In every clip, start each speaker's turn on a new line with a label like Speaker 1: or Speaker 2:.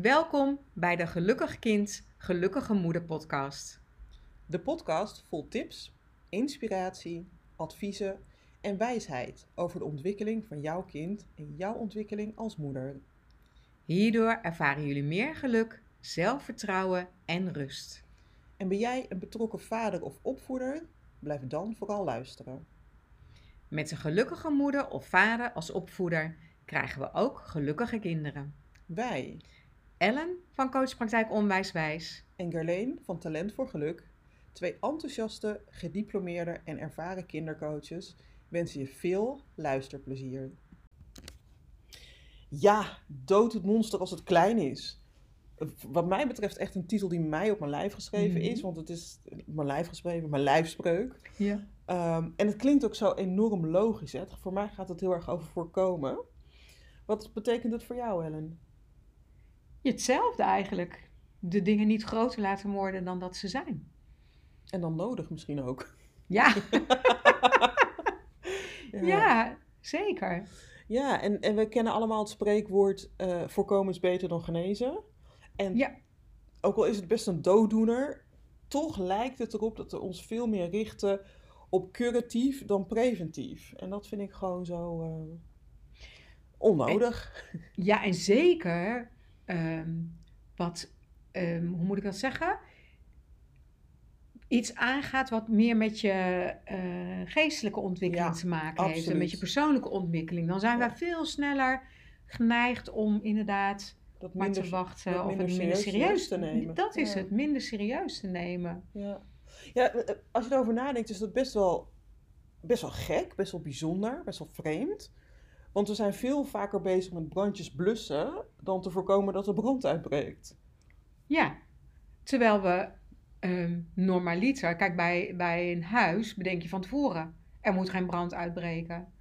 Speaker 1: Welkom bij de Gelukkig Kind, Gelukkige Moeder podcast.
Speaker 2: De podcast vol tips, inspiratie, adviezen en wijsheid over de ontwikkeling van jouw kind en jouw ontwikkeling als moeder.
Speaker 1: Hierdoor ervaren jullie meer geluk, zelfvertrouwen en rust.
Speaker 2: En ben jij een betrokken vader of opvoeder? Blijf dan vooral luisteren.
Speaker 1: Met een gelukkige moeder of vader als opvoeder krijgen we ook gelukkige kinderen.
Speaker 2: Wij
Speaker 1: Ellen van Coachpraktijk Onwijswijs.
Speaker 2: en Gerleen van Talent voor Geluk, twee enthousiaste, gediplomeerde en ervaren kindercoaches, wensen je veel luisterplezier. Ja, dood het monster als het klein is. Wat mij betreft echt een titel die mij op mijn lijf geschreven
Speaker 1: Mhm.
Speaker 2: is, want het is mijn lijf geschreven, mijn lijfspreuk.
Speaker 1: Ja.
Speaker 2: Ehm, en het klinkt ook zo enorm logisch. Hè? Voor mij gaat het heel erg over voorkomen. Wat betekent het voor jou, Ellen?
Speaker 1: Hetzelfde eigenlijk. De dingen niet groter laten worden dan dat ze zijn.
Speaker 2: En dan nodig misschien ook.
Speaker 1: Ja, ja zeker.
Speaker 2: Ja, en, en we kennen allemaal het spreekwoord eh, voorkomen is beter dan genezen. En
Speaker 1: Ja.
Speaker 2: ook al is het best een dooddoener, toch lijkt het erop dat we ons veel meer richten op curatief dan preventief. En dat vind ik gewoon zo eh, onnodig.
Speaker 1: Ja, en zeker ehm, wat, ehm, hoe moet ik dat zeggen? Iets aangaat wat meer met je eh, geestelijke ontwikkeling
Speaker 2: Ja,
Speaker 1: te maken heeft. En met je persoonlijke ontwikkeling. Dan zijn
Speaker 2: Ja.
Speaker 1: wij veel sneller geneigd om inderdaad
Speaker 2: Dat
Speaker 1: maar te
Speaker 2: minder,
Speaker 1: wachten.
Speaker 2: dat
Speaker 1: of
Speaker 2: minder
Speaker 1: het minder
Speaker 2: serieus
Speaker 1: serieus
Speaker 2: te nemen.
Speaker 1: Dat is
Speaker 2: Ja.
Speaker 1: het, minder serieus te nemen.
Speaker 2: Ja, ja eh, als je erover nadenkt, is dat best wel, best wel gek, best wel bijzonder, best wel vreemd. Want we zijn veel vaker bezig met brandjes blussen dan te voorkomen dat er brand uitbreekt.
Speaker 1: Ja, terwijl we ehm normaliter, kijk bij, bij een huis bedenk je van tevoren, er moet geen brand uitbreken.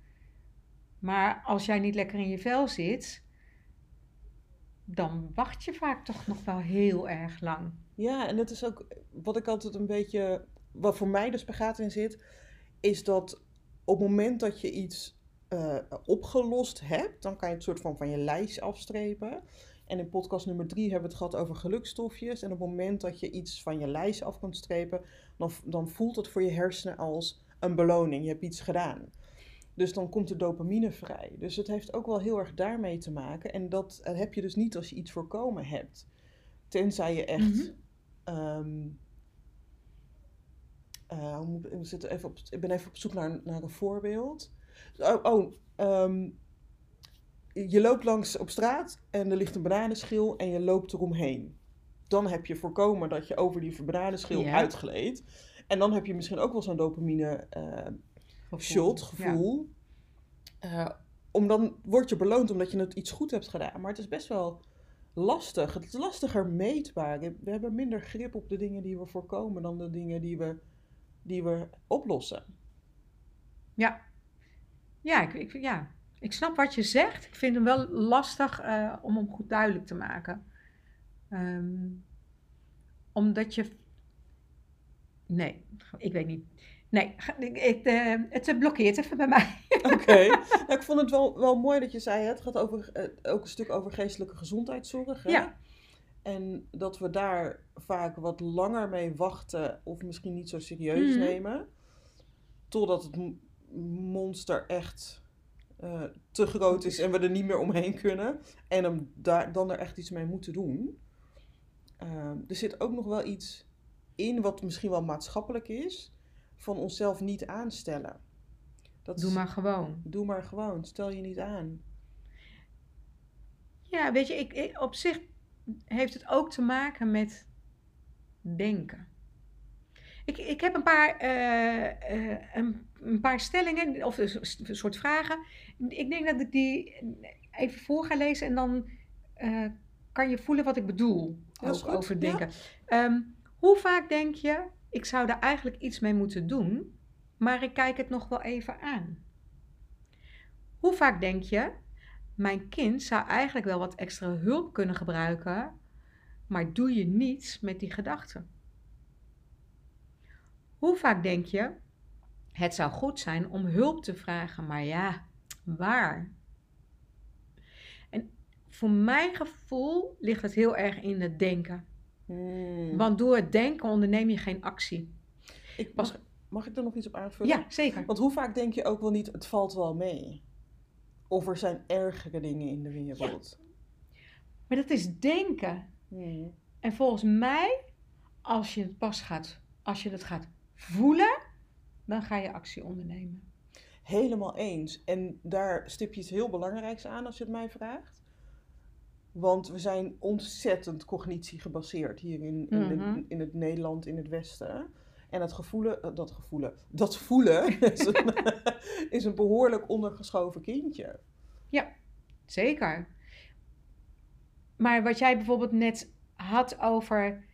Speaker 1: Maar als jij niet lekker in je vel zit, dan wacht je vaak toch nog wel heel erg lang.
Speaker 2: Ja, en dat is ook wat ik altijd een beetje, wat voor mij de spagaat in zit, is dat op het moment dat je iets eh, opgelost hebt, dan kan je het soort van van je lijst afstrepen. En in podcast nummer drie hebben we het gehad over gelukstofjes. En op het moment dat je iets van je lijst af kunt strepen, dan, dan voelt het voor je hersenen als een beloning. Je hebt iets gedaan. Dus dan komt er dopamine vrij. Dus het heeft ook wel heel erg daarmee te maken. En dat heb je dus niet als je iets voorkomen hebt. Tenzij je echt. Eh, hoe moet- ik, zit even op, ik ben even op zoek naar, naar een voorbeeld. Oh, oh ehm, je loopt langs op straat en er ligt een bananenschil en je loopt eromheen. Dan heb je voorkomen dat je over die bananenschil
Speaker 1: Ja.
Speaker 2: uitgleed. En dan heb je misschien ook wel zo'n dopamine eh, shot,
Speaker 1: Ja.
Speaker 2: gevoel. Eh, om dan word je beloond omdat je het iets goed hebt gedaan. Maar het is best wel lastig. Het is lastiger meetbaar. We hebben minder grip op de dingen die we voorkomen dan de dingen die we, die we oplossen.
Speaker 1: Ja, ja, ik, ik, ja, ik snap wat je zegt. Ik vind hem wel lastig eh, om hem goed duidelijk te maken. Ehm, omdat je. Nee, ik weet niet. Nee, ik, eh, het blokkeert even bij mij.
Speaker 2: Oké. nou, ik vond het wel, wel mooi dat je zei, het gaat over, eh, ook een stuk over geestelijke gezondheidszorg. Hè?
Speaker 1: Ja.
Speaker 2: En dat we daar vaak wat langer mee wachten of misschien niet zo serieus
Speaker 1: Mhm.
Speaker 2: nemen. Totdat het monster echt eh, te groot is en we er niet meer omheen kunnen. En hem daar, dan er echt iets mee moeten doen. Ehm, er zit ook nog wel iets in wat misschien wel maatschappelijk is. Van onszelf niet aanstellen. Dat
Speaker 1: Doe maar gewoon.
Speaker 2: Doe maar gewoon, stel je niet aan.
Speaker 1: Ja, weet je, ik, ik- op zich heeft het ook te maken met denken. Ik, ik heb een paar, eh, eh, een, een paar stellingen, of een soort vragen. Ik denk dat ik die even voor ga lezen en dan eh, kan je voelen wat ik bedoel ook
Speaker 2: goed,
Speaker 1: over
Speaker 2: ja.
Speaker 1: denken. Ehm, hoe vaak denk je, ik zou daar eigenlijk iets mee moeten doen, maar ik kijk het nog wel even aan? Hoe vaak denk je, mijn kind zou eigenlijk wel wat extra hulp kunnen gebruiken, maar doe je niets met die gedachten? Hoe vaak denk je, het zou goed zijn om hulp te vragen, maar ja, waar? En voor mijn gevoel ligt het heel erg in het denken.
Speaker 2: Hmm.
Speaker 1: Want door het denken onderneem je geen actie.
Speaker 2: ik, mag, mag ik er nog iets op aanvullen?
Speaker 1: Ja, zeker.
Speaker 2: Want hoe vaak denk je ook wel niet, het valt wel mee? Of er zijn ergere dingen in de wereld?
Speaker 1: Maar dat is denken.
Speaker 2: Hmm.
Speaker 1: En volgens mij, als je het pas gaat, als je het gaat voelen, dan ga je actie ondernemen.
Speaker 2: Helemaal eens. En daar stip je iets heel belangrijks aan als je het mij vraagt. Want we zijn ontzettend cognitie gebaseerd hier in, in, de-
Speaker 1: Mhm.
Speaker 2: in het Nederland, in het Westen. En het gevoelen, eh, dat gevoelen, dat voelen is een, is een behoorlijk ondergeschoven kindje.
Speaker 1: Zeker. Maar wat jij bijvoorbeeld net had over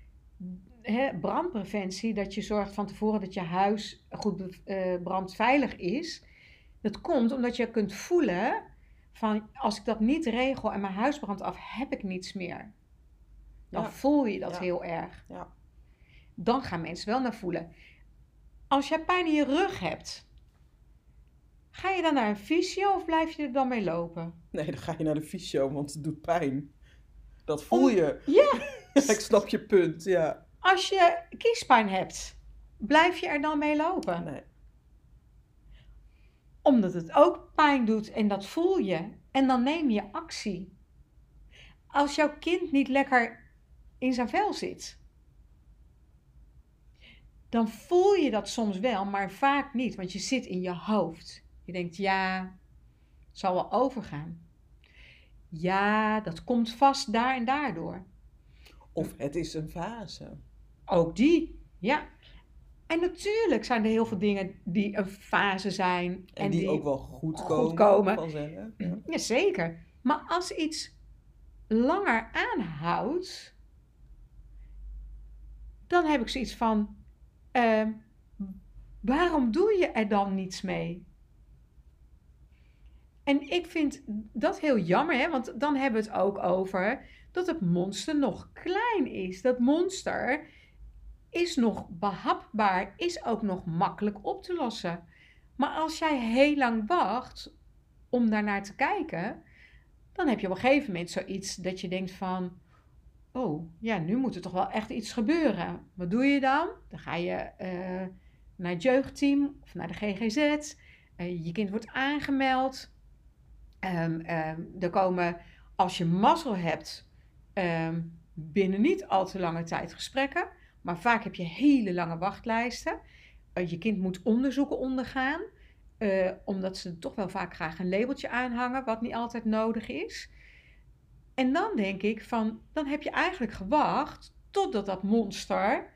Speaker 1: hè, brandpreventie, dat je zorgt van tevoren dat je huis goed eh, brandveilig is. Dat komt omdat je kunt voelen van als ik dat niet regel en mijn huis brandt af, heb ik niets meer. Dan
Speaker 2: Ja.
Speaker 1: voel je dat
Speaker 2: Ja.
Speaker 1: heel erg.
Speaker 2: Ja.
Speaker 1: Dan gaan mensen wel naar voelen. Als jij pijn in je rug hebt, ga je dan naar een fysio of blijf je er dan mee lopen?
Speaker 2: Nee, dan ga je naar de fysio, want het doet pijn. Dat voel
Speaker 1: Om-
Speaker 2: je.
Speaker 1: Ja,
Speaker 2: Ik snap je punt, ja.
Speaker 1: Als je kiespijn hebt, blijf je er dan mee lopen?
Speaker 2: Nee.
Speaker 1: Omdat het ook pijn doet en dat voel je. En dan neem je actie. Als jouw kind niet lekker in zijn vel zit, dan voel je dat soms wel, maar vaak niet, want je zit in je hoofd. Je denkt, ja, het zal wel overgaan. Ja, dat komt vast daar en daardoor.
Speaker 2: Of het is een fase.
Speaker 1: Ook die, ja. En natuurlijk zijn er heel veel dingen die een fase zijn.
Speaker 2: En, die, ook wel goed
Speaker 1: goed
Speaker 2: komen.
Speaker 1: komen.
Speaker 2: Vanzelf. Ja.
Speaker 1: Jazeker. Maar als iets langer aanhoudt, dan heb ik zoiets van: ehm, waarom doe je er dan niets mee? En ik vind dat heel jammer, hè? want dan hebben we het ook over dat het monster nog klein is. Dat monster is nog behapbaar, is ook nog makkelijk op te lossen. Maar als jij heel lang wacht om daarnaar te kijken, dan heb je op een gegeven moment zoiets dat je denkt van, oh ja, nu moet er toch wel echt iets gebeuren. Wat doe je dan? Dan ga je eh, naar het jeugdteam of naar de GGZ. Eh, je kind wordt aangemeld. Ehm, ehm, er komen, als je mazzel hebt, ehm, binnen niet al te lange tijd gesprekken. Maar vaak heb je hele lange wachtlijsten. Eh, je kind moet onderzoeken ondergaan. eh, omdat ze toch wel vaak graag een labeltje aanhangen, wat niet altijd nodig is. En dan denk ik van, dan heb je eigenlijk gewacht totdat dat monster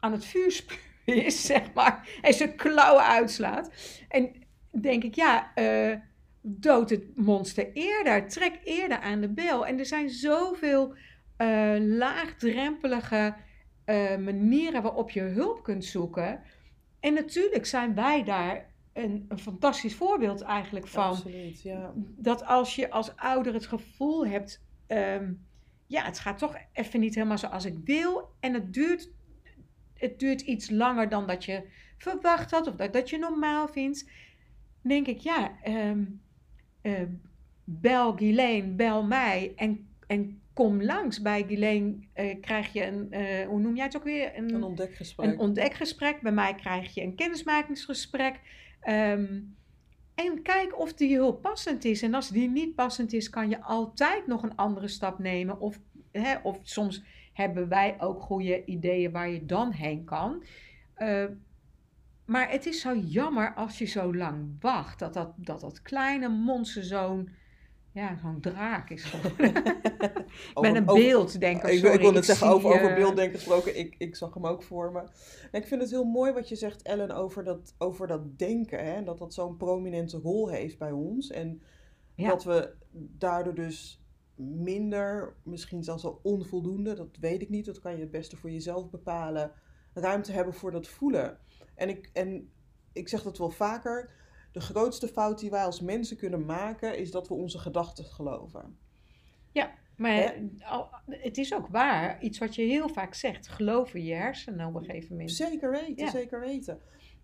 Speaker 1: aan het vuur is, zeg maar. En zijn klauwen uitslaat. En denk ik, ja, eh, dood het monster eerder. Trek eerder aan de bel. En er zijn zoveel laagdrempelige eh, manieren waarop je hulp kunt zoeken. En natuurlijk zijn wij daar een, een fantastisch voorbeeld eigenlijk van.
Speaker 2: Absoluut, ja.
Speaker 1: Dat als je als ouder het gevoel hebt, ehm, ja, het gaat toch even niet helemaal zoals ik wil. En het duurt, het duurt iets langer dan dat je verwacht had of dat, dat je normaal vindt. Denk ik, ja, ehm, eh, bel Ghislaine, bel mij en, en kom langs. Bij Ghislaine eh, krijg je een, eh, hoe noem jij het ook weer?
Speaker 2: Een ontdekgesprek.
Speaker 1: een ontdekgesprek. Bij mij krijg je een kennismakingsgesprek. Ehm, en kijk of die hulp passend is. En als die niet passend is, kan je altijd nog een andere stap nemen. Of, hè, of soms hebben wij ook goede ideeën waar je dan heen kan. Eh, maar het is zo jammer als je zo lang wacht. Dat dat, dat, dat kleine monster zo'n ja, zo'n draak is geworden.
Speaker 2: Over-
Speaker 1: Met een
Speaker 2: over-
Speaker 1: beeld, denk ik.
Speaker 2: Ik,
Speaker 1: sorry,
Speaker 2: ik wil net zeggen, over, over
Speaker 1: eh,
Speaker 2: beelddenken gesproken, ik, ik zag hem ook voor me. En ik vind het heel mooi wat je zegt, Ellen, over dat, over dat denken. Hè? Dat dat zo'n prominente rol heeft bij ons. En
Speaker 1: Ja.
Speaker 2: dat we daardoor dus minder, misschien zelfs al onvoldoende, dat weet ik niet, dat kan je het beste voor jezelf bepalen, ruimte hebben voor dat voelen. En ik, en ik zeg dat wel vaker, de grootste fout die wij als mensen kunnen maken, is dat we onze gedachten geloven.
Speaker 1: Maar
Speaker 2: Hè?
Speaker 1: al- het is ook waar, iets wat je heel vaak zegt, geloven je hersenen op een gegeven moment.
Speaker 2: Zeker weten,
Speaker 1: Ja.
Speaker 2: zeker weten.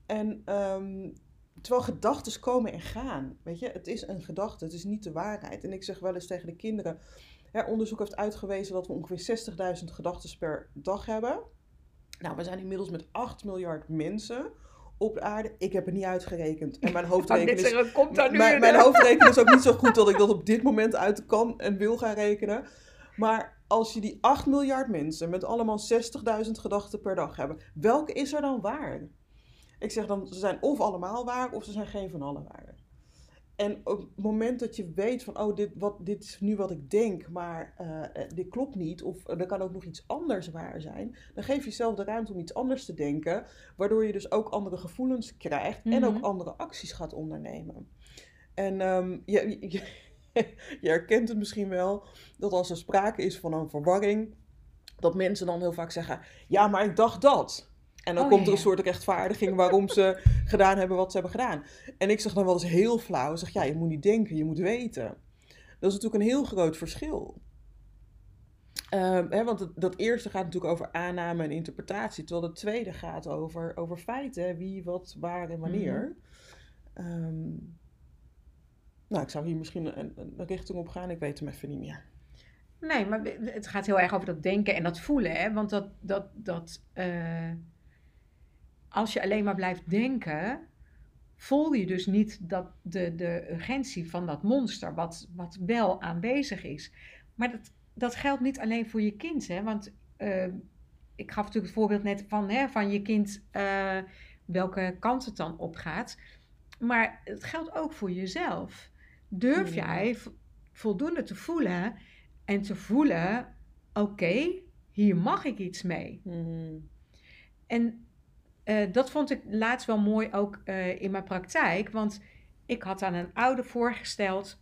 Speaker 2: En ehm, terwijl gedachten komen en gaan, weet je, het is een gedachte, het is niet de waarheid. En ik zeg wel eens tegen de kinderen, Hè, onderzoek heeft uitgewezen dat we ongeveer 60.000 gedachten per dag hebben. Nou, we zijn inmiddels met 8 miljard mensen op de aarde. Ik heb het niet uitgerekend. En mijn hoofdrekening is,
Speaker 1: komt daar nu
Speaker 2: mijn, hoofdrekening is ook niet zo goed dat ik dat op dit moment uit kan en wil gaan rekenen. Maar als je die 8 miljard mensen met allemaal 60.000 gedachten per dag hebben, welke is er dan waar? Ik zeg dan, ze zijn of allemaal waar of ze zijn geen van alle waar. En op het moment dat je weet van, oh, dit, wat, dit is nu wat ik denk, maar eh, eh, dit klopt niet, of er kan ook nog iets anders waar zijn, dan geef je jezelf de ruimte om iets anders te denken, waardoor je dus ook andere gevoelens krijgt en ook
Speaker 1: Mhm.
Speaker 2: andere acties gaat ondernemen. En ehm, je, je, je herkent het misschien wel, dat als er sprake is van een verwarring, dat mensen dan heel vaak zeggen, ja, maar ik dacht dat. En dan
Speaker 1: Oh,
Speaker 2: komt er een soort rechtvaardiging waarom ze gedaan hebben wat ze hebben gedaan. En ik zeg dan wel eens heel flauw, ik zeg, ja, je moet niet denken, je moet weten. Dat is natuurlijk een heel groot verschil. Ehm, hè, want het- dat eerste gaat natuurlijk over aanname en interpretatie, terwijl het tweede gaat over, over feiten, hè, wie, wat, waar en wanneer. Ehm, nou, ik zou hier misschien een, een richting op gaan, ik weet hem even niet meer.
Speaker 1: Nee, maar het gaat heel erg over dat denken en dat voelen. Hè? Want dat, dat, dat, eh, als je alleen maar blijft denken, voel je dus niet dat de, de urgentie van dat monster, wat, wat wel aanwezig is. Maar dat, dat geldt niet alleen voor je kind. Hè? Want eh, ik gaf natuurlijk het voorbeeld net van, hè, van je kind, eh, welke kant het dan op gaat. Maar het geldt ook voor jezelf. Durf
Speaker 2: Ja.
Speaker 1: jij vo- voldoende te voelen en te voelen, oké, hier mag ik iets mee.
Speaker 2: Mhm.
Speaker 1: En eh, dat vond ik laatst wel mooi ook eh, in mijn praktijk, want ik had aan een ouder voorgesteld,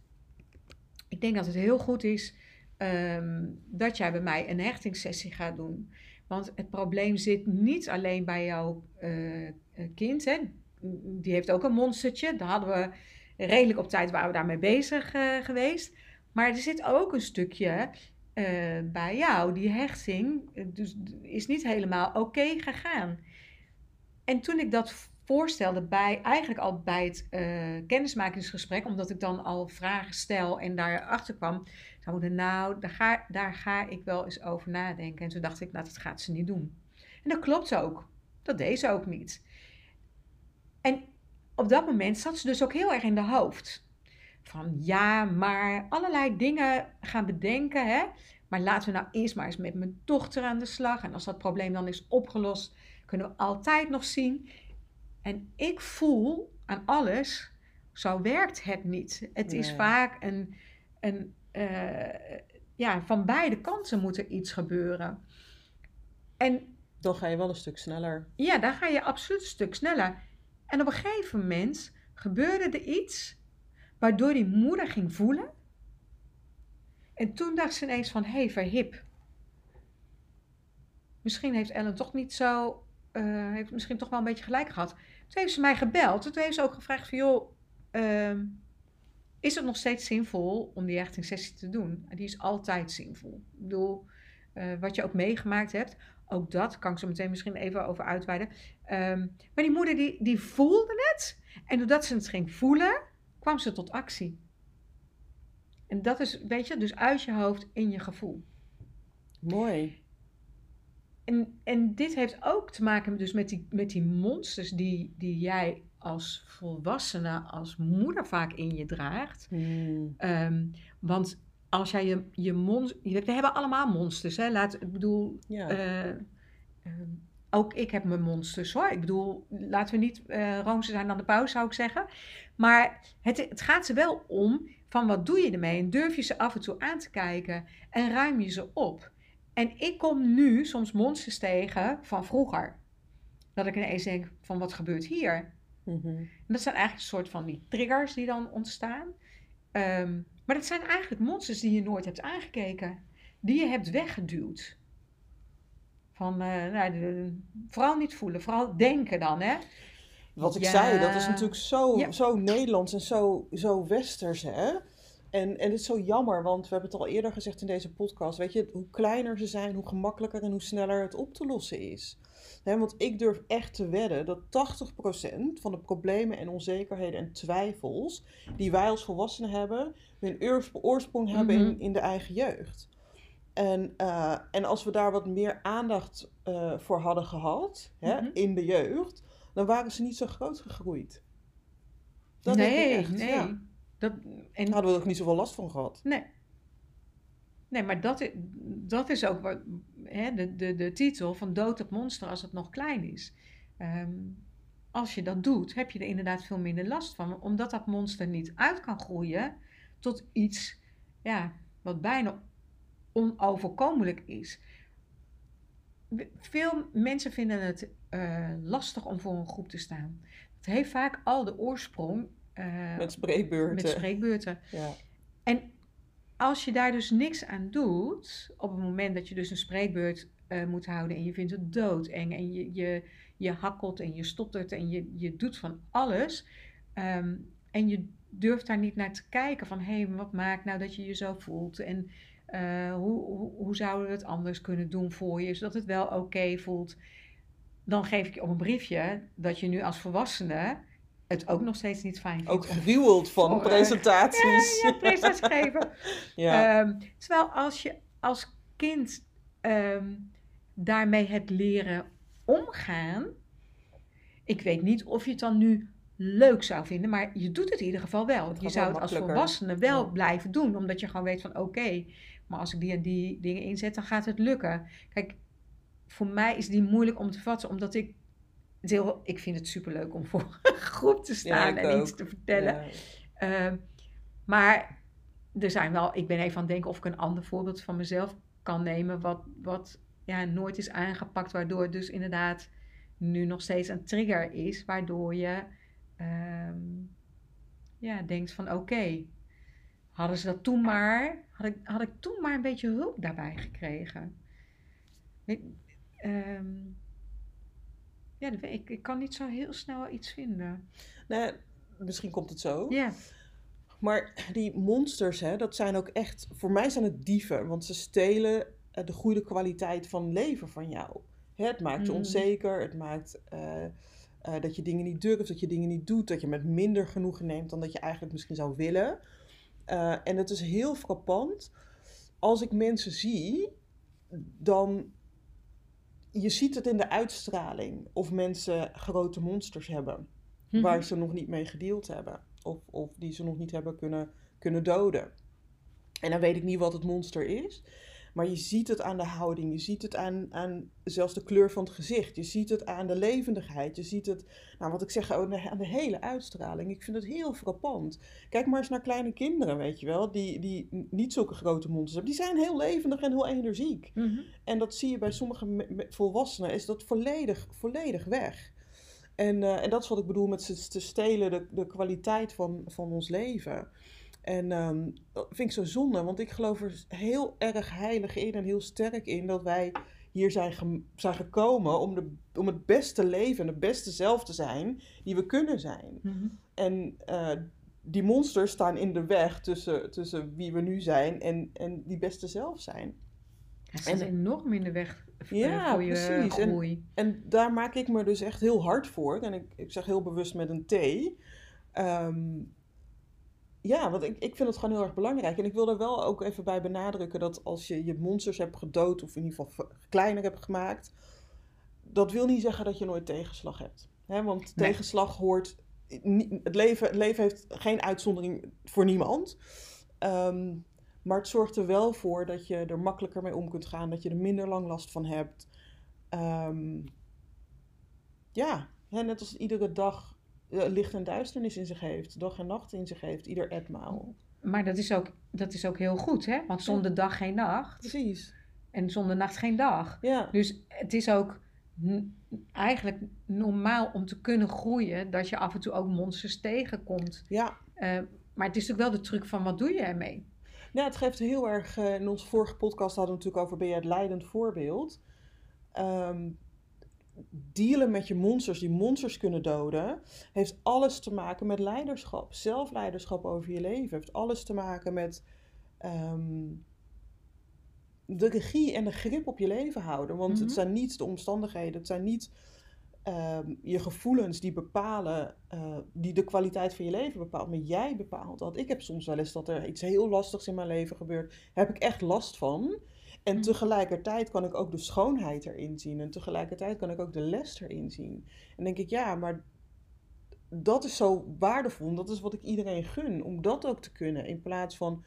Speaker 1: ik denk dat het heel goed is ehm, dat jij bij mij een hechtingssessie gaat doen. Want het probleem zit niet alleen bij jouw eh, kind, hè. die heeft ook een monstertje, daar hadden we redelijk op tijd waren we daarmee bezig geweest. Maar er zit ook een stukje bij jou, die hechting, dus is niet helemaal oké gegaan. En toen ik dat voorstelde bij, eigenlijk al bij het eh, kennismakingsgesprek, omdat ik dan al vragen stel en daarachter kwam, zei moeder, nou, daar ga, daar ga ik wel eens over nadenken. En toen dacht ik, nou, dat gaat ze niet doen. En dat klopt ook. Dat deed ze ook niet. En op dat moment zat ze dus ook heel erg in de hoofd. Van ja, maar allerlei dingen gaan bedenken, hè. Maar laten we nou eerst maar eens met mijn dochter aan de slag. En als dat probleem dan is opgelost, kunnen we altijd nog zien. En ik voel aan alles, zo werkt het niet. Het is vaak een, een eh, ja, van beide kanten moet er iets gebeuren. En
Speaker 2: Dan ga je wel een stuk sneller.
Speaker 1: ja, daar ga je absoluut een stuk sneller. En op een gegeven moment gebeurde er iets waardoor die moeder ging voelen. En toen dacht ze ineens van, hé, hey, verhip. Misschien heeft Ellen toch niet zo, eh, heeft misschien toch wel een beetje gelijk gehad. Toen heeft ze mij gebeld. Toen heeft ze ook gevraagd van, joh, ehm, is het nog steeds zinvol om die hechtingssessie te doen? En die is altijd zinvol. Ik bedoel, eh, wat je ook meegemaakt hebt, ook dat kan ik zo meteen misschien even over uitweiden. Ehm, maar die moeder die, die voelde het. En doordat ze het ging voelen, kwam ze tot actie. En dat is, weet je, dus uit je hoofd in je gevoel.
Speaker 2: Mooi.
Speaker 1: En, en dit heeft ook te maken dus met die, met die monsters die, die jij als volwassene, als moeder vaak in je draagt.
Speaker 2: Hmm.
Speaker 1: Ehm, want als jij je, je mond... We hebben allemaal monsters, hè. Laat, ik bedoel,
Speaker 2: Ja.
Speaker 1: eh, ehm, ook ik heb mijn monsters hoor. Ik bedoel, laten we niet roomser zijn dan de pauze, zou ik zeggen. Maar het, het gaat er wel om van wat doe je ermee? En durf je ze af en toe aan te kijken en ruim je ze op? En ik kom nu soms monsters tegen van vroeger. Dat ik ineens denk van wat gebeurt hier?
Speaker 2: Mhm.
Speaker 1: En dat zijn eigenlijk een soort van die triggers die dan ontstaan. Ehm, maar dat zijn eigenlijk monsters die je nooit hebt aangekeken. Die je hebt weggeduwd. Van, eh, nou, de- vooral niet voelen, vooral denken dan, hè?
Speaker 2: Wat ik
Speaker 1: Ja.
Speaker 2: zei, dat is natuurlijk zo,
Speaker 1: Ja.
Speaker 2: zo Nederlands en zo, zo westers, hè? En, en het is zo jammer, want we hebben het al eerder gezegd in deze podcast. Weet je, hoe kleiner ze zijn, hoe gemakkelijker en hoe sneller het op te lossen is. Want ik durf echt te wedden dat 80% van de problemen en onzekerheden en twijfels die wij als volwassenen hebben, hun oors- oorsprong hebben
Speaker 1: Mhm.
Speaker 2: in, in de eigen jeugd. En, eh, en als we daar wat meer aandacht eh, voor hadden gehad hè,
Speaker 1: Mhm.
Speaker 2: in de jeugd, dan waren ze niet zo groot gegroeid. Dat denk
Speaker 1: nee,
Speaker 2: ik echt,
Speaker 1: nee.
Speaker 2: ja.
Speaker 1: Dat, en,
Speaker 2: Daar hadden we er ook niet zoveel last van gehad.
Speaker 1: nee. Nee, maar dat is, dat is ook wat, hè, de, de, de titel van Dood het monster als het nog klein is. Ehm, als je dat doet, heb je er inderdaad veel minder last van. Omdat dat monster niet uit kan groeien tot iets ja, wat bijna onoverkomelijk is. Veel mensen vinden het eh, lastig om voor een groep te staan. Het heeft vaak al de oorsprong eh,
Speaker 2: Met spreekbeurten.
Speaker 1: met spreekbeurten.
Speaker 2: ja.
Speaker 1: En als je daar dus niks aan doet, op het moment dat je dus een spreekbeurt eh, moet houden en je vindt het doodeng en je, je, je hakkelt en je stottert en je, je doet van alles ehm, en je durft daar niet naar te kijken van hé, hey, wat maakt nou dat je je zo voelt en eh, hoe, hoe, hoe zouden we het anders kunnen doen voor je, zodat het wel oké voelt. Dan geef ik je op een briefje dat je nu als volwassene het ook nog steeds niet fijn vindt.
Speaker 2: Ook
Speaker 1: om
Speaker 2: gruweld van
Speaker 1: eh,
Speaker 2: presentaties.
Speaker 1: ja, presentaties geven.
Speaker 2: Ja.
Speaker 1: Ehm, terwijl als je als kind ehm, daarmee hebt leren omgaan. Ik weet niet of je het dan nu leuk zou vinden, maar je doet het in ieder geval wel.
Speaker 2: Het
Speaker 1: je zou het als volwassene wel
Speaker 2: Ja.
Speaker 1: blijven doen, omdat je gewoon weet van oké, maar als ik die en die dingen inzet, dan gaat het lukken. Kijk, voor mij is die moeilijk om te vatten, omdat ik het heel, ik vind het superleuk om voor een groep te staan en iets te vertellen.
Speaker 2: Ja.
Speaker 1: Ehm, maar er zijn wel, ik ben even aan het denken of ik een ander voorbeeld van mezelf kan nemen, wat, wat ja, nooit is aangepakt, waardoor het dus inderdaad nu nog steeds een trigger is, waardoor je ehm, ja, denkt van oké, hadden ze dat toen maar, had ik, had ik toen maar een beetje hulp daarbij gekregen. Ik, ehm, ja, ik, ik kan niet zo heel snel iets vinden.
Speaker 2: Nou, misschien komt het zo.
Speaker 1: Ja.
Speaker 2: Maar die monsters, hè, dat zijn ook echt, voor mij zijn het dieven, want ze stelen eh, de goede kwaliteit van leven van jou. Hè, het maakt je
Speaker 1: Mm.
Speaker 2: onzeker, het maakt eh, eh, dat je dingen niet durft, dat je dingen niet doet, dat je met minder genoegen neemt dan dat je eigenlijk misschien zou willen. En het is heel frappant. Als ik mensen zie, dan je ziet het in de uitstraling of mensen grote monsters hebben
Speaker 1: Mhm.
Speaker 2: waar ze nog niet mee gedeeld hebben. Of, of die ze nog niet hebben kunnen, kunnen doden. En dan weet ik niet wat het monster is. Maar je ziet het aan de houding. Je ziet het aan, aan zelfs de kleur van het gezicht. Je ziet het aan de levendigheid. Je ziet het, nou wat ik zeg, aan de, aan de hele uitstraling. Ik vind het heel frappant. Kijk maar eens naar kleine kinderen, weet je wel. Die, die niet zulke grote monsters hebben. Die zijn heel levendig en heel energiek.
Speaker 1: Mhm.
Speaker 2: En dat zie je bij sommige volwassenen, is dat volledig, volledig weg. En, eh, en dat is wat ik bedoel met ze te stelen de, de kwaliteit van, van ons leven. En ehm, dat vind ik zo zonde, want ik geloof er heel erg heilig in en heel sterk in dat wij hier zijn, zijn gekomen om, de, om het beste leven en het beste zelf te zijn die we kunnen zijn.
Speaker 1: Mhm.
Speaker 2: En eh, die monsters staan in de weg tussen, tussen wie we nu zijn en, en die beste zelf zijn.
Speaker 1: Het
Speaker 2: En-
Speaker 1: enorm in de weg v-
Speaker 2: Ja,
Speaker 1: voor je
Speaker 2: precies. En-
Speaker 1: groei.
Speaker 2: En daar maak ik me dus echt heel hard voor. En ik, ik zeg heel bewust met een T. Ehm, ja, want ik, ik vind het gewoon heel erg belangrijk. En ik wil er wel ook even bij benadrukken dat als je je monsters hebt gedood, of in ieder geval kleiner hebt gemaakt, dat wil niet zeggen dat je nooit tegenslag hebt. Hè, want
Speaker 1: Nee.
Speaker 2: tegenslag hoort. Het leven, het leven heeft geen uitzondering voor niemand. Ehm, maar het zorgt er wel voor dat je er makkelijker mee om kunt gaan, dat je er minder lang last van hebt. Ehm, ja, hè, net als iedere dag licht en duisternis in zich heeft, dag en nacht in zich heeft, ieder etmaal.
Speaker 1: Maar dat is, ook, dat is ook heel goed, hè? Want zonder dag geen nacht.
Speaker 2: Precies.
Speaker 1: En zonder nacht geen dag.
Speaker 2: Ja,
Speaker 1: Dus het is ook eigenlijk normaal om te kunnen groeien dat je af en toe ook monsters tegenkomt.
Speaker 2: ja.
Speaker 1: Eh, maar het is natuurlijk wel de truc van wat doe je ermee?
Speaker 2: Ja, het geeft heel erg. eh, in onze vorige podcast hadden we natuurlijk over ben je het leidend voorbeeld. Ehm, dealen met je monsters, die monsters kunnen doden, heeft alles te maken met leiderschap. Zelfleiderschap over je leven. Heeft alles te maken met. ehm, de regie en de grip op je leven houden. Want
Speaker 1: Mhm.
Speaker 2: het zijn niet de omstandigheden, het zijn niet ehm, je gevoelens die bepalen, eh, die de kwaliteit van je leven bepaalt, maar jij bepaalt dat. Ik heb soms wel eens dat er iets heel lastigs in mijn leven gebeurt, heb ik echt last van. En
Speaker 1: Mhm.
Speaker 2: tegelijkertijd kan ik ook de schoonheid erin zien. En tegelijkertijd kan ik ook de les erin zien. En denk ik, ja, maar dat is zo waardevol. En dat is wat ik iedereen gun. Om dat ook te kunnen. In plaats van,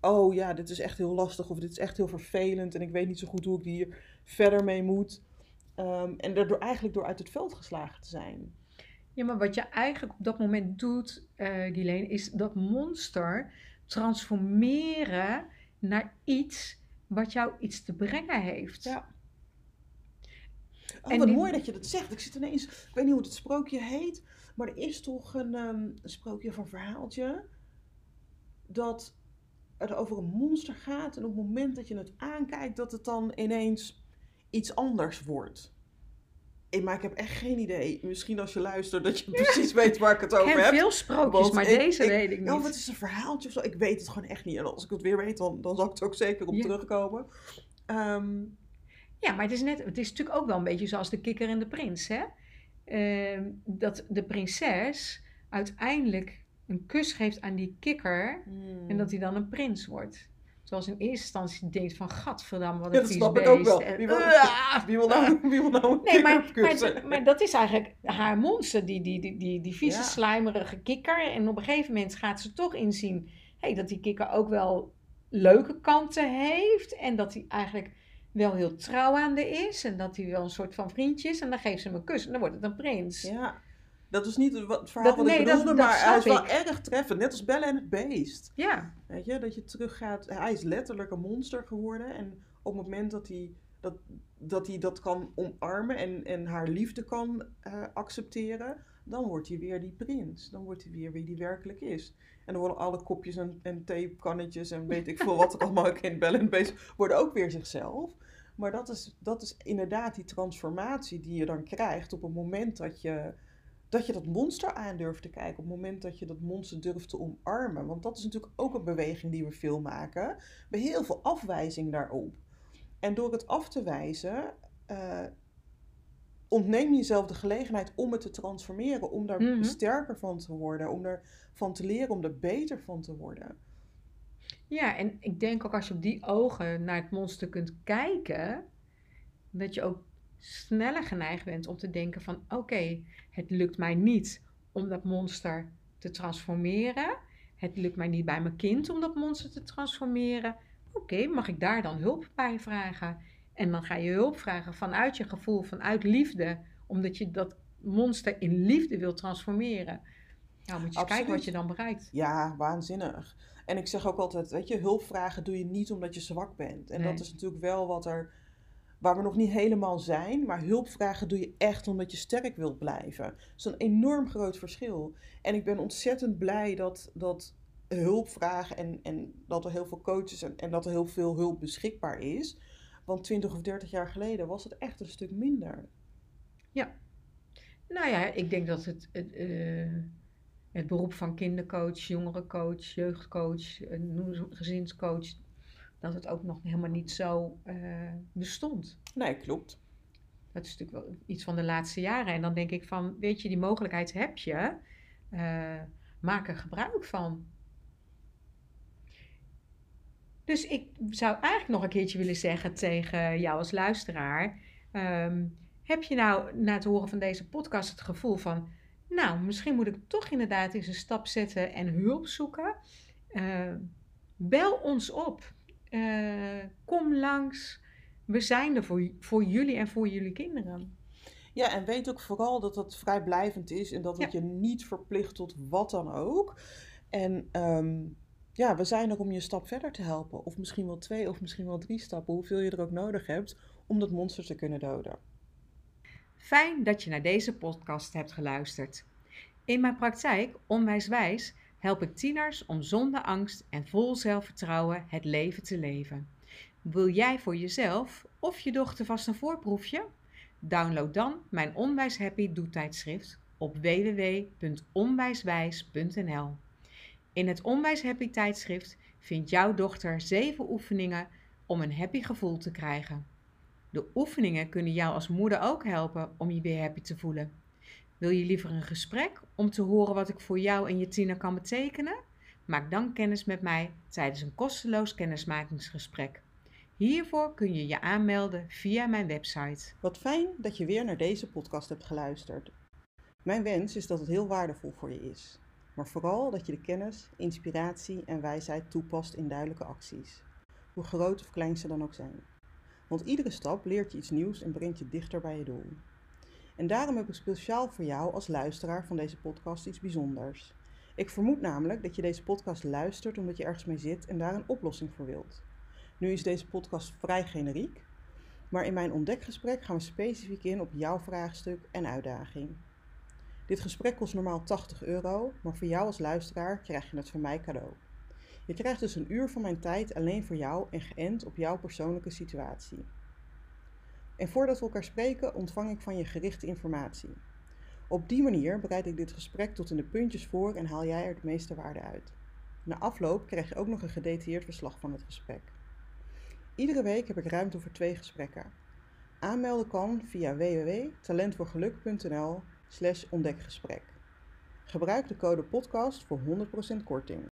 Speaker 2: oh ja, dit is echt heel lastig. Of dit is echt heel vervelend. En ik weet niet zo goed hoe ik hier verder mee moet. Ehm, en daardoor eigenlijk door uit het veld geslagen te zijn.
Speaker 1: Ja, maar wat je eigenlijk op dat moment doet, Guilaine, is dat monster transformeren naar iets wat jou iets te brengen heeft.
Speaker 2: Ja. Oh,
Speaker 1: En
Speaker 2: wat
Speaker 1: die-
Speaker 2: mooi dat je dat zegt. Ik zit ineens, ik weet niet hoe het sprookje heet, maar er is toch een, een sprookje van verhaaltje dat het over een monster gaat en op het moment dat je het aankijkt, dat het dan ineens iets anders wordt. Eh, Maar ik heb echt geen idee. Misschien als je luistert dat je precies weet waar ik het
Speaker 1: Ik
Speaker 2: over
Speaker 1: ken
Speaker 2: heb.
Speaker 1: veel sprookjes,
Speaker 2: Want
Speaker 1: maar
Speaker 2: ik-
Speaker 1: deze
Speaker 2: ik-
Speaker 1: weet ik niet.
Speaker 2: Ja, wat is een verhaaltje of zo? Ik weet het gewoon echt niet. En als ik het weer weet, dan, dan zal ik het ook zeker op
Speaker 1: Ja.
Speaker 2: terugkomen. Ehm,
Speaker 1: Ja, maar het is, net, het is natuurlijk ook wel een beetje zoals de kikker en de prins, hè? Ehm, dat de prinses uiteindelijk een kus geeft aan die kikker en dat hij dan een prins wordt. Zoals in eerste instantie denkt van, gadverdamme, wat
Speaker 2: Ja,
Speaker 1: een
Speaker 2: dat ik ook wel.
Speaker 1: En-
Speaker 2: Wie wil-
Speaker 1: Ah!
Speaker 2: Wie wil nou, wie wil nou een
Speaker 1: Nee, maar, maar dat is eigenlijk haar monster, die, die, die, die, die vieze,
Speaker 2: Ja.
Speaker 1: slijmerige kikker. En op een gegeven moment gaat ze toch inzien hey, dat die kikker ook wel leuke kanten heeft. En dat hij eigenlijk wel heel trouw aan de is. En dat hij wel een soort van vriendje is. En dan geeft ze hem een kus en dan wordt het een prins.
Speaker 2: Ja, dat is niet het verhaal
Speaker 1: Dat-
Speaker 2: wat ik
Speaker 1: nee,
Speaker 2: bedoelde,
Speaker 1: dat
Speaker 2: maar hij is wel erg treffend. Net als Belle en het Beest.
Speaker 1: Ja,
Speaker 2: Weet je, dat je teruggaat. Hij is letterlijk een monster geworden. En op het moment dat hij dat, dat, hij dat kan omarmen en, en haar liefde kan eh, accepteren, dan wordt hij weer die prins. Dan wordt hij weer wie hij werkelijk is. En dan worden alle kopjes en, en theekannetjes en weet ik veel wat er allemaal in Belle en het Beest, worden ook weer zichzelf. Maar dat is, dat is inderdaad die transformatie die je dan krijgt op het moment dat je, dat je dat monster aan durft te kijken. Op het moment dat je dat monster durft te omarmen. Want dat is natuurlijk ook een beweging die we veel maken. Bij heel veel afwijzing daarop. En door het af te wijzen, eh, ontneem je jezelf de gelegenheid om het te transformeren. Om daar
Speaker 1: Mhm.
Speaker 2: sterker van te worden. Om ervan te leren, om er beter van te worden.
Speaker 1: ja, en ik denk ook als je op die ogen naar het monster kunt kijken, dat je ook sneller geneigd bent om te denken van oké, het lukt mij niet om dat monster te transformeren. Het lukt mij niet bij mijn kind om dat monster te transformeren. Oké, mag ik daar dan hulp bij vragen? En dan ga je hulp vragen vanuit je gevoel, vanuit liefde, omdat je dat monster in liefde wil transformeren. Nou, moet je kijken wat je dan bereikt.
Speaker 2: Ja, waanzinnig. En ik zeg ook altijd, weet je, hulpvragen doe je niet omdat je zwak bent. En
Speaker 1: Nee.
Speaker 2: dat is natuurlijk wel wat er, waar we nog niet helemaal zijn. Maar hulpvragen doe je echt omdat je sterk wilt blijven. Dat is een enorm groot verschil. En ik ben ontzettend blij dat, dat hulpvragen en, en dat er heel veel coaches en, en dat er heel veel hulp beschikbaar is. Want 20 of 30 jaar geleden was het echt een stuk minder.
Speaker 1: Nou ja, ik denk dat het, het, eh, het beroep van kindercoach, jongerencoach, jeugdcoach, eh, gezinscoach, dat het ook nog helemaal niet zo eh, bestond.
Speaker 2: Nee, klopt.
Speaker 1: Dat is natuurlijk wel iets van de laatste jaren. En dan denk ik van, weet je, die mogelijkheid heb je. eh, maak er gebruik van. Dus ik zou eigenlijk nog een keertje willen zeggen tegen jou als luisteraar. ehm, heb je nou na het horen van deze podcast het gevoel van, nou, misschien moet ik toch inderdaad eens een stap zetten en hulp zoeken? Eh, bel ons op. Eh, kom langs. We zijn er voor, voor jullie en voor jullie kinderen.
Speaker 2: Ja, en weet ook vooral dat het vrijblijvend is en dat het je niet verplicht tot wat dan ook. En ehm, ja, we zijn er om je een stap verder te helpen. Of misschien wel twee of misschien wel drie stappen, hoeveel je er ook nodig hebt om dat monster te kunnen doden.
Speaker 1: Fijn dat je naar deze podcast hebt geluisterd. In mijn praktijk, Onwijswijs, help ik tieners om zonder angst en vol zelfvertrouwen het leven te leven. Wil jij voor jezelf of je dochter vast een voorproefje? Download dan mijn Onwijs Happy doetijdschrift op www.onwijswijs.nl. In het Onwijs Happy tijdschrift vindt jouw dochter 7 oefeningen om een happy gevoel te krijgen. De oefeningen kunnen jou als moeder ook helpen om je weer happy te voelen. Wil je liever een gesprek om te horen wat ik voor jou en je tiener kan betekenen? Maak dan kennis met mij tijdens een kosteloos kennismakingsgesprek. Hiervoor kun je je aanmelden via mijn website.
Speaker 2: Wat fijn dat je weer naar deze podcast hebt geluisterd. Mijn wens is dat het heel waardevol voor je is, maar vooral dat je de kennis, inspiratie en wijsheid toepast in duidelijke acties, hoe groot of klein ze dan ook zijn. Want iedere stap leert je iets nieuws en brengt je dichter bij je doel. En daarom heb ik speciaal voor jou als luisteraar van deze podcast iets bijzonders. Ik vermoed namelijk dat je deze podcast luistert omdat je ergens mee zit en daar een oplossing voor wilt. Nu is deze podcast vrij generiek, maar in mijn ontdekgesprek gaan we specifiek in op jouw vraagstuk en uitdaging. Dit gesprek kost normaal 80 euro, maar voor jou als luisteraar krijg je het van mij cadeau. Je krijgt dus een uur van mijn tijd alleen voor jou en geënt op jouw persoonlijke situatie. En voordat we elkaar spreken, ontvang ik van je gerichte informatie. Op die manier bereid ik dit gesprek tot in de puntjes voor en haal jij er de meeste waarde uit. Na afloop krijg je ook nog een gedetailleerd verslag van het gesprek. Iedere week heb ik ruimte voor twee gesprekken. Aanmelden kan via www.talentvoorgeluk.nl slash ontdekgesprek. Gebruik de code podcast voor 100% korting.